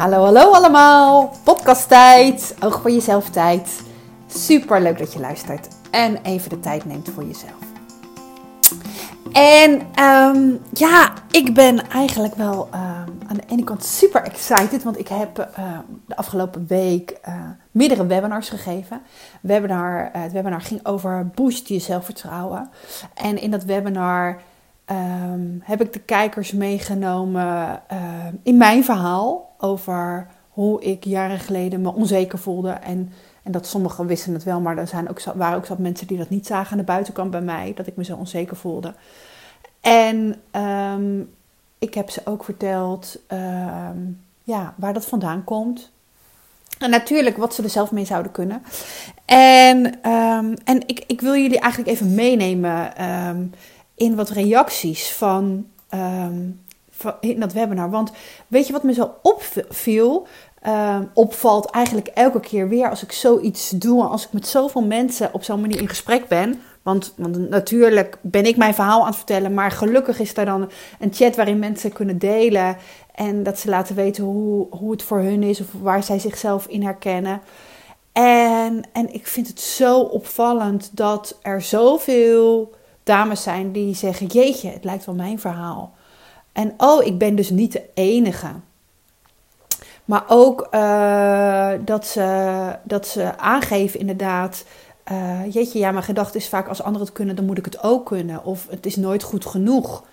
Hallo, hallo allemaal. Podcasttijd. Oog voor jezelf tijd. Super leuk dat je luistert en even de tijd neemt voor jezelf. En ehm, ja, ik ben eigenlijk wel ehm, aan de ene kant super excited, want ik heb ehm, de afgelopen week uh, meerdere webinars gegeven. Webinar, uh, het webinar ging over boost je zelfvertrouwen. En in dat webinar heb ik de kijkers meegenomen in mijn verhaal over hoe ik jaren geleden me onzeker voelde en en dat sommigen wisten het wel, maar er zijn ook, waren ook zat mensen die dat niet zagen aan de buitenkant bij mij. Dat ik me zo onzeker voelde. En ehm, ik heb ze ook verteld ehm, ja, waar dat vandaan komt. En natuurlijk wat ze er zelf mee zouden kunnen. En, en ik, ik wil jullie eigenlijk even meenemen in wat reacties van, van in dat webinar. Want weet je wat me zo opviel? uh, opvalt eigenlijk elke keer weer als ik zoiets doe. Als ik met zoveel mensen op zo'n manier in gesprek ben. Want, want, natuurlijk ben ik mijn verhaal aan het vertellen. Maar gelukkig is er dan een chat waarin mensen kunnen delen. En dat ze laten weten hoe, hoe het voor hun is. Of waar zij zichzelf in herkennen. En, en ik vind het zo opvallend dat er zoveel dames zijn die zeggen: Jeetje, het lijkt wel mijn verhaal. En oh, ik ben dus niet de enige. Maar ook uh, dat, ze, dat ze aangeven inderdaad. Uh, jeetje, ja, mijn gedachte is vaak als anderen het kunnen, dan moet ik het ook kunnen. Of het is nooit goed genoeg.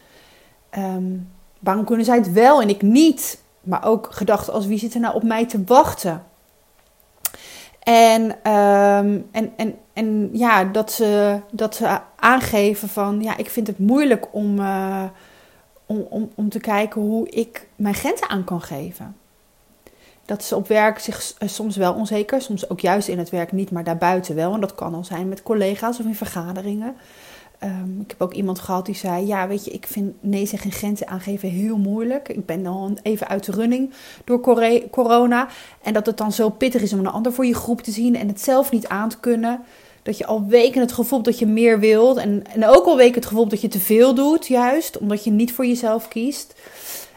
Um, waarom kunnen zij het wel en ik niet? Maar ook gedachten als wie zit er nou op mij te wachten? En, um, en, en, en ja, dat ze, dat ze aangeven van ja, ik vind het moeilijk om, uh, om, om, om te kijken hoe ik mijn grenzen aan kan geven dat ze op werk zich eh, soms wel onzeker, soms ook juist in het werk niet, maar daarbuiten wel. En dat kan al zijn met collega's of in vergaderingen. Um, ik heb ook iemand gehad die zei: Ja, weet je, ik vind nee zeggen en grenzen aangeven heel moeilijk. Ik ben al even uit de running door corona. En dat het dan zo pittig is om een ander voor je groep te zien en het zelf niet aan te kunnen. Dat je al weken het gevoel dat je meer wilt. En, en ook al weken het gevoel dat je te veel doet, juist omdat je niet voor jezelf kiest.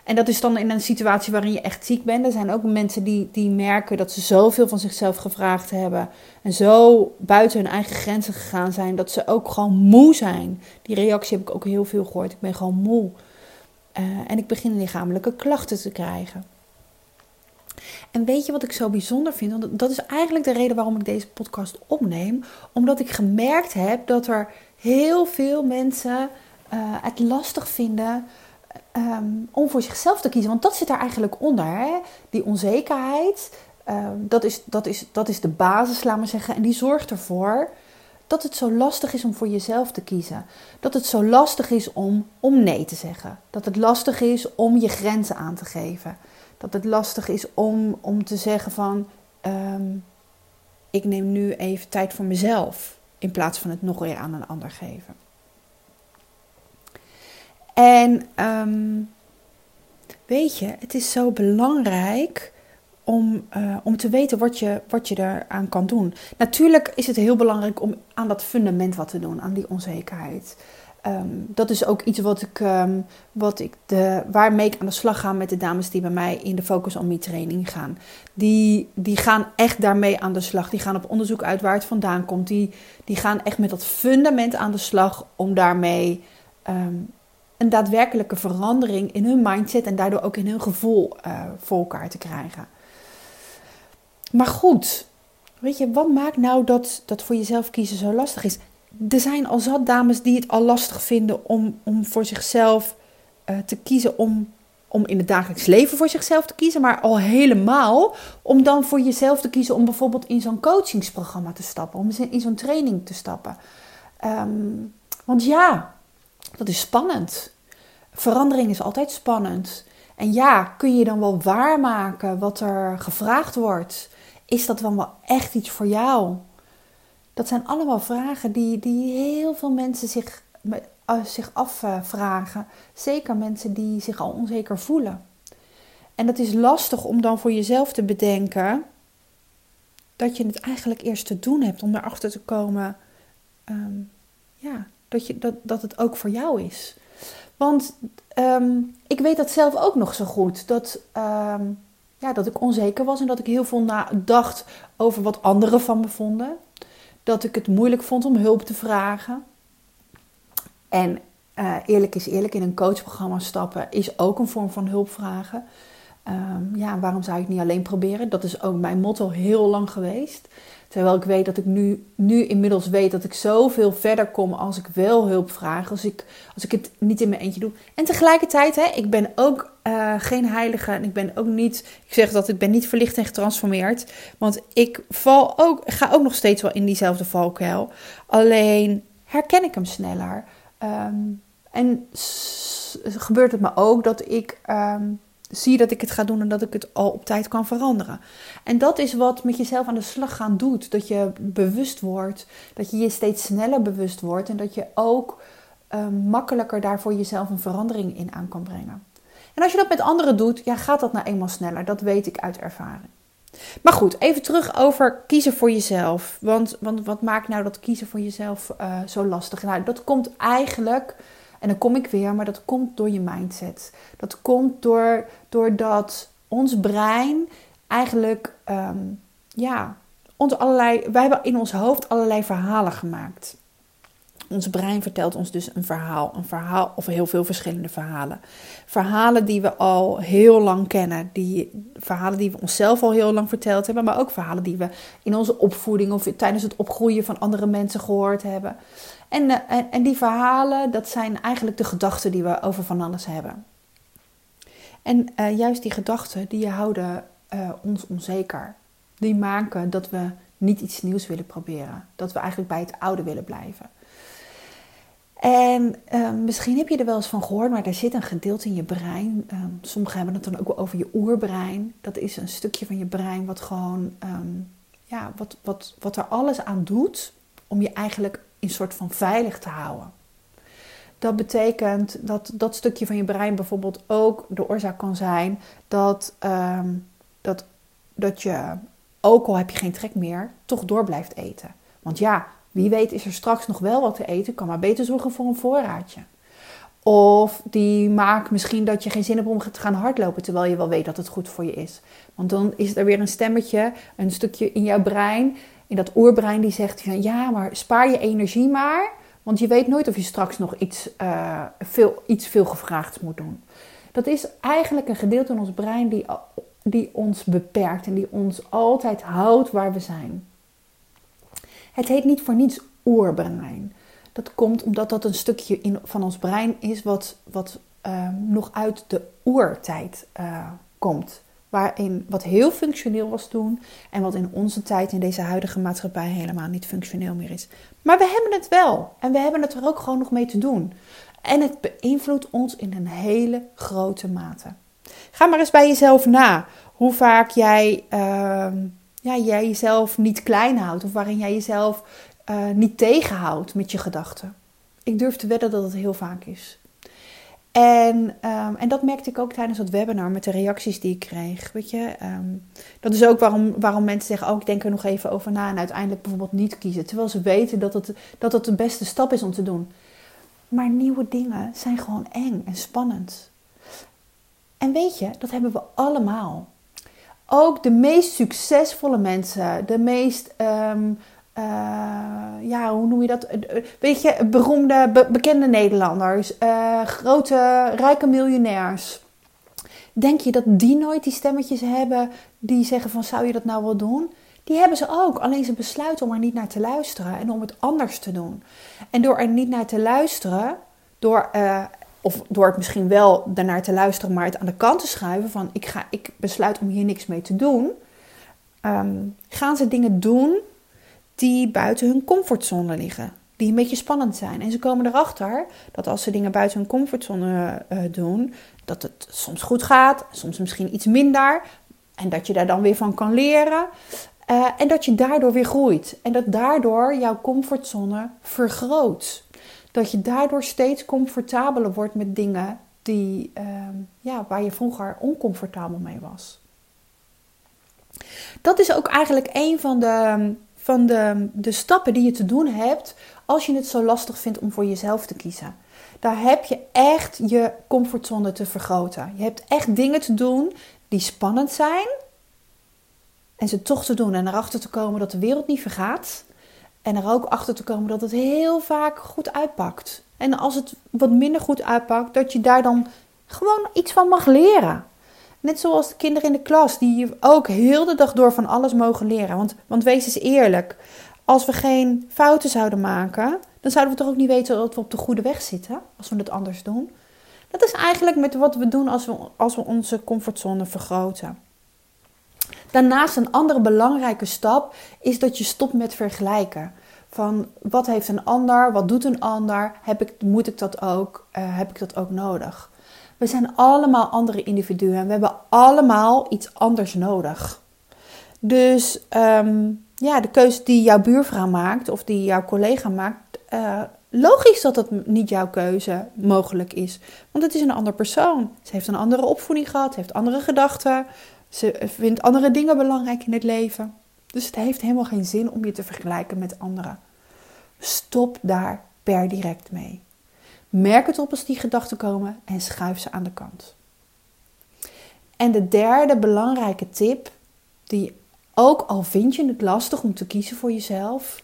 En dat is dan in een situatie waarin je echt ziek bent. Er zijn ook mensen die, die merken dat ze zoveel van zichzelf gevraagd hebben. En zo buiten hun eigen grenzen gegaan zijn. Dat ze ook gewoon moe zijn. Die reactie heb ik ook heel veel gehoord. Ik ben gewoon moe. Uh, en ik begin lichamelijke klachten te krijgen. En weet je wat ik zo bijzonder vind? Dat is eigenlijk de reden waarom ik deze podcast opneem. Omdat ik gemerkt heb dat er heel veel mensen uh, het lastig vinden um, om voor zichzelf te kiezen. Want dat zit daar eigenlijk onder. Hè? Die onzekerheid, um, dat, is, dat, is, dat is de basis, laat maar zeggen. En die zorgt ervoor dat het zo lastig is om voor jezelf te kiezen. Dat het zo lastig is om, om nee te zeggen. Dat het lastig is om je grenzen aan te geven. Dat het lastig is om, om te zeggen van... Um, ik neem nu even tijd voor mezelf. In plaats van het nog weer aan een ander geven. En um, weet je, het is zo belangrijk om, uh, om te weten wat je, wat je eraan kan doen. Natuurlijk is het heel belangrijk om aan dat fundament wat te doen, aan die onzekerheid. Um, dat is ook iets wat ik, um, wat ik de, waarmee ik aan de slag ga met de dames die bij mij in de Focus on Me training gaan. Die, die gaan echt daarmee aan de slag. Die gaan op onderzoek uit waar het vandaan komt. Die, die gaan echt met dat fundament aan de slag om daarmee um, een daadwerkelijke verandering in hun mindset en daardoor ook in hun gevoel uh, voor elkaar te krijgen. Maar goed, weet je, wat maakt nou dat, dat voor jezelf kiezen zo lastig is? Er zijn al zat dames die het al lastig vinden om, om voor zichzelf uh, te kiezen, om, om in het dagelijks leven voor zichzelf te kiezen, maar al helemaal om dan voor jezelf te kiezen om bijvoorbeeld in zo'n coachingsprogramma te stappen, om in zo'n training te stappen. Um, want ja, dat is spannend. Verandering is altijd spannend. En ja, kun je dan wel waarmaken wat er gevraagd wordt? Is dat dan wel echt iets voor jou? Dat zijn allemaal vragen die, die heel veel mensen zich, uh, zich afvragen. Zeker mensen die zich al onzeker voelen. En het is lastig om dan voor jezelf te bedenken dat je het eigenlijk eerst te doen hebt om erachter te komen. Um, ja, dat, je, dat, dat het ook voor jou is. Want um, ik weet dat zelf ook nog zo goed. Dat, um, ja, dat ik onzeker was en dat ik heel veel dacht over wat anderen van me vonden. Dat ik het moeilijk vond om hulp te vragen. En uh, eerlijk is eerlijk, in een coachprogramma stappen is ook een vorm van hulp vragen. Um, ja, waarom zou ik het niet alleen proberen? Dat is ook mijn motto heel lang geweest. Terwijl ik weet dat ik nu, nu inmiddels weet dat ik zoveel verder kom als ik wel hulp vraag. Als ik, als ik het niet in mijn eentje doe. En tegelijkertijd, hè, ik ben ook uh, geen heilige. En ik ben ook niet, ik zeg dat ik ben niet verlicht en getransformeerd. Want ik val ook, ga ook nog steeds wel in diezelfde valkuil. Alleen herken ik hem sneller. Um, en gebeurt het me ook dat ik um, zie dat ik het ga doen en dat ik het al op tijd kan veranderen. En dat is wat met jezelf aan de slag gaan doet. Dat je bewust wordt, dat je je steeds sneller bewust wordt en dat je ook um, makkelijker daar voor jezelf een verandering in aan kan brengen. En als je dat met anderen doet, ja, gaat dat nou eenmaal sneller. Dat weet ik uit ervaring. Maar goed, even terug over kiezen voor jezelf. Want, want wat maakt nou dat kiezen voor jezelf uh, zo lastig? Nou, dat komt eigenlijk en dan kom ik weer, maar dat komt door je mindset. Dat komt door, doordat ons brein eigenlijk, um, ja, ons allerlei, wij hebben in ons hoofd allerlei verhalen gemaakt. Ons brein vertelt ons dus een verhaal, een verhaal of heel veel verschillende verhalen. Verhalen die we al heel lang kennen, die verhalen die we onszelf al heel lang verteld hebben, maar ook verhalen die we in onze opvoeding of tijdens het opgroeien van andere mensen gehoord hebben. En, eh, en, en die verhalen, dat zijn eigenlijk de gedachten die we over van alles hebben. En uh, juist die gedachten, die houden uh, ons onzeker. Die maken dat we niet iets nieuws willen proberen. Dat we eigenlijk bij het oude willen blijven. En misschien heb je er wel eens van gehoord, maar er zit een gedeelte in je brein. Um, sommigen hebben het dan ook over je oerbrein. Dat is een stukje van je brein wat gewoon, um, ja, wat, wat, wat er alles aan doet om je eigenlijk in soort van veilig te houden. Dat betekent dat dat stukje van je brein bijvoorbeeld ook de oorzaak kan zijn dat, um, dat, dat je, ook al heb je geen trek meer, toch door blijft eten. Want ja, wie weet is er straks nog wel wat te eten, kan maar beter zorgen voor een voorraadje. Of die maakt misschien dat je geen zin hebt om te gaan hardlopen, terwijl je wel weet dat het goed voor je is. Want dan is er weer een stemmetje, een stukje in jouw brein in dat oerbrein die zegt van ja, maar spaar je energie maar, want je weet nooit of je straks nog iets, uh, veel, iets veel gevraagd moet doen. Dat is eigenlijk een gedeelte in ons brein die, die ons beperkt en die ons altijd houdt waar we zijn. Het heet niet voor niets oerbrein. Dat komt omdat dat een stukje in, van ons brein is wat, wat uh, nog uit de oertijd uh, komt. Waarin wat heel functioneel was toen en wat in onze tijd, in deze huidige maatschappij, helemaal niet functioneel meer is. Maar we hebben het wel en we hebben het er ook gewoon nog mee te doen. En het beïnvloedt ons in een hele grote mate. Ga maar eens bij jezelf na hoe vaak jij, uh, ja, jij jezelf niet klein houdt of waarin jij jezelf uh, niet tegenhoudt met je gedachten. Ik durf te wedden dat het heel vaak is. En, um, en dat merkte ik ook tijdens dat webinar met de reacties die ik kreeg. Weet je, um, dat is ook waarom, waarom mensen zeggen: Oh, ik denk er nog even over na. En uiteindelijk bijvoorbeeld niet kiezen. Terwijl ze weten dat het, dat het de beste stap is om te doen. Maar nieuwe dingen zijn gewoon eng en spannend. En weet je, dat hebben we allemaal. Ook de meest succesvolle mensen, de meest um, uh, ja, hoe noem je dat? Weet je, beroemde, bekende Nederlanders, grote, rijke miljonairs. Denk je dat die nooit die stemmetjes hebben die zeggen van zou je dat nou wel doen? Die hebben ze ook, alleen ze besluiten om er niet naar te luisteren en om het anders te doen. En door er niet naar te luisteren, door, of door het misschien wel daarnaar te luisteren, maar het aan de kant te schuiven van ik, ga, ik besluit om hier niks mee te doen, um, gaan ze dingen doen die buiten hun comfortzone liggen. Die een beetje spannend zijn. En ze komen erachter dat als ze dingen buiten hun comfortzone uh, doen, dat het soms goed gaat, soms misschien iets minder. En dat je daar dan weer van kan leren. Uh, en dat je daardoor weer groeit. En dat daardoor jouw comfortzone vergroot. Dat je daardoor steeds comfortabeler wordt met dingen die, uh, ja, waar je vroeger oncomfortabel mee was. Dat is ook eigenlijk een van de van de, de stappen die je te doen hebt als je het zo lastig vindt om voor jezelf te kiezen. Daar heb je echt je comfortzone te vergroten. Je hebt echt dingen te doen die spannend zijn. En ze toch te doen en erachter te komen dat de wereld niet vergaat. En er ook achter te komen dat het heel vaak goed uitpakt. En als het wat minder goed uitpakt, dat je daar dan gewoon iets van mag leren. Net zoals de kinderen in de klas, die ook heel de dag door van alles mogen leren. Want, want wees eens eerlijk, als we geen fouten zouden maken, dan zouden we toch ook niet weten dat we op de goede weg zitten, als we het anders doen. Dat is eigenlijk met wat we doen als we, als we onze comfortzone vergroten. Daarnaast een andere belangrijke stap is dat je stopt met vergelijken. Van wat heeft een ander, wat doet een ander, heb ik, moet ik dat ook, uh, heb ik dat ook nodig? We zijn allemaal andere individuen en we hebben allemaal iets anders nodig. Dus um, ja, de keuze die jouw buurvrouw maakt of die jouw collega maakt, uh, logisch dat dat niet jouw keuze mogelijk is. Want het is een ander persoon. Ze heeft een andere opvoeding gehad, heeft andere gedachten. Ze vindt andere dingen belangrijk in het leven. Dus het heeft helemaal geen zin om je te vergelijken met anderen. Stop daar per direct mee. Merk het op als die gedachten komen en schuif ze aan de kant. En de derde belangrijke tip, die ook al vind je het lastig om te kiezen voor jezelf,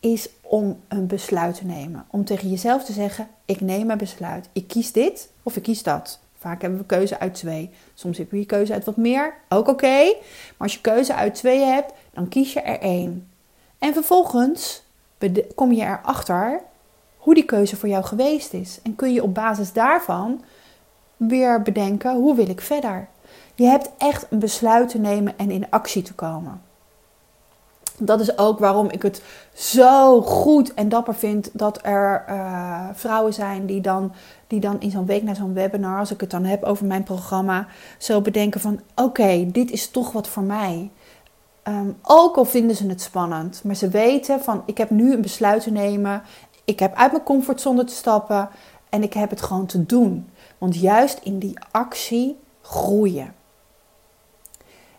is om een besluit te nemen. Om tegen jezelf te zeggen: ik neem een besluit. Ik kies dit of ik kies dat. Vaak hebben we keuze uit twee. Soms heb je keuze uit wat meer, ook oké. Maar als je keuze uit twee hebt, dan kies je er één. En vervolgens kom je erachter hoe die keuze voor jou geweest is. En kun je op basis daarvan weer bedenken: hoe wil ik verder? Je hebt echt een besluit te nemen en in actie te komen. Dat is ook waarom ik het zo goed en dapper vind dat er uh, vrouwen zijn die dan, die dan in zo'n week naar zo'n webinar, als ik het dan heb over mijn programma, zo bedenken van oké, dit is toch wat voor mij. Um, ook al vinden ze het spannend, maar ze weten van ik heb nu een besluit te nemen, ik heb uit mijn comfortzone te stappen en ik heb het gewoon te doen. Want juist in die actie groeien.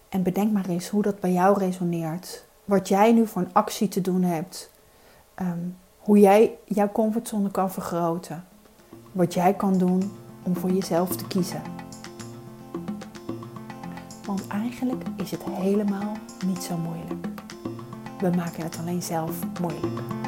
En bedenk maar eens hoe dat bij jou resoneert. Wat jij nu voor een actie te doen hebt. Ehm, hoe jij jouw comfortzone kan vergroten. Wat jij kan doen om voor jezelf te kiezen. Want eigenlijk is het helemaal niet zo moeilijk. We maken het alleen zelf moeilijk.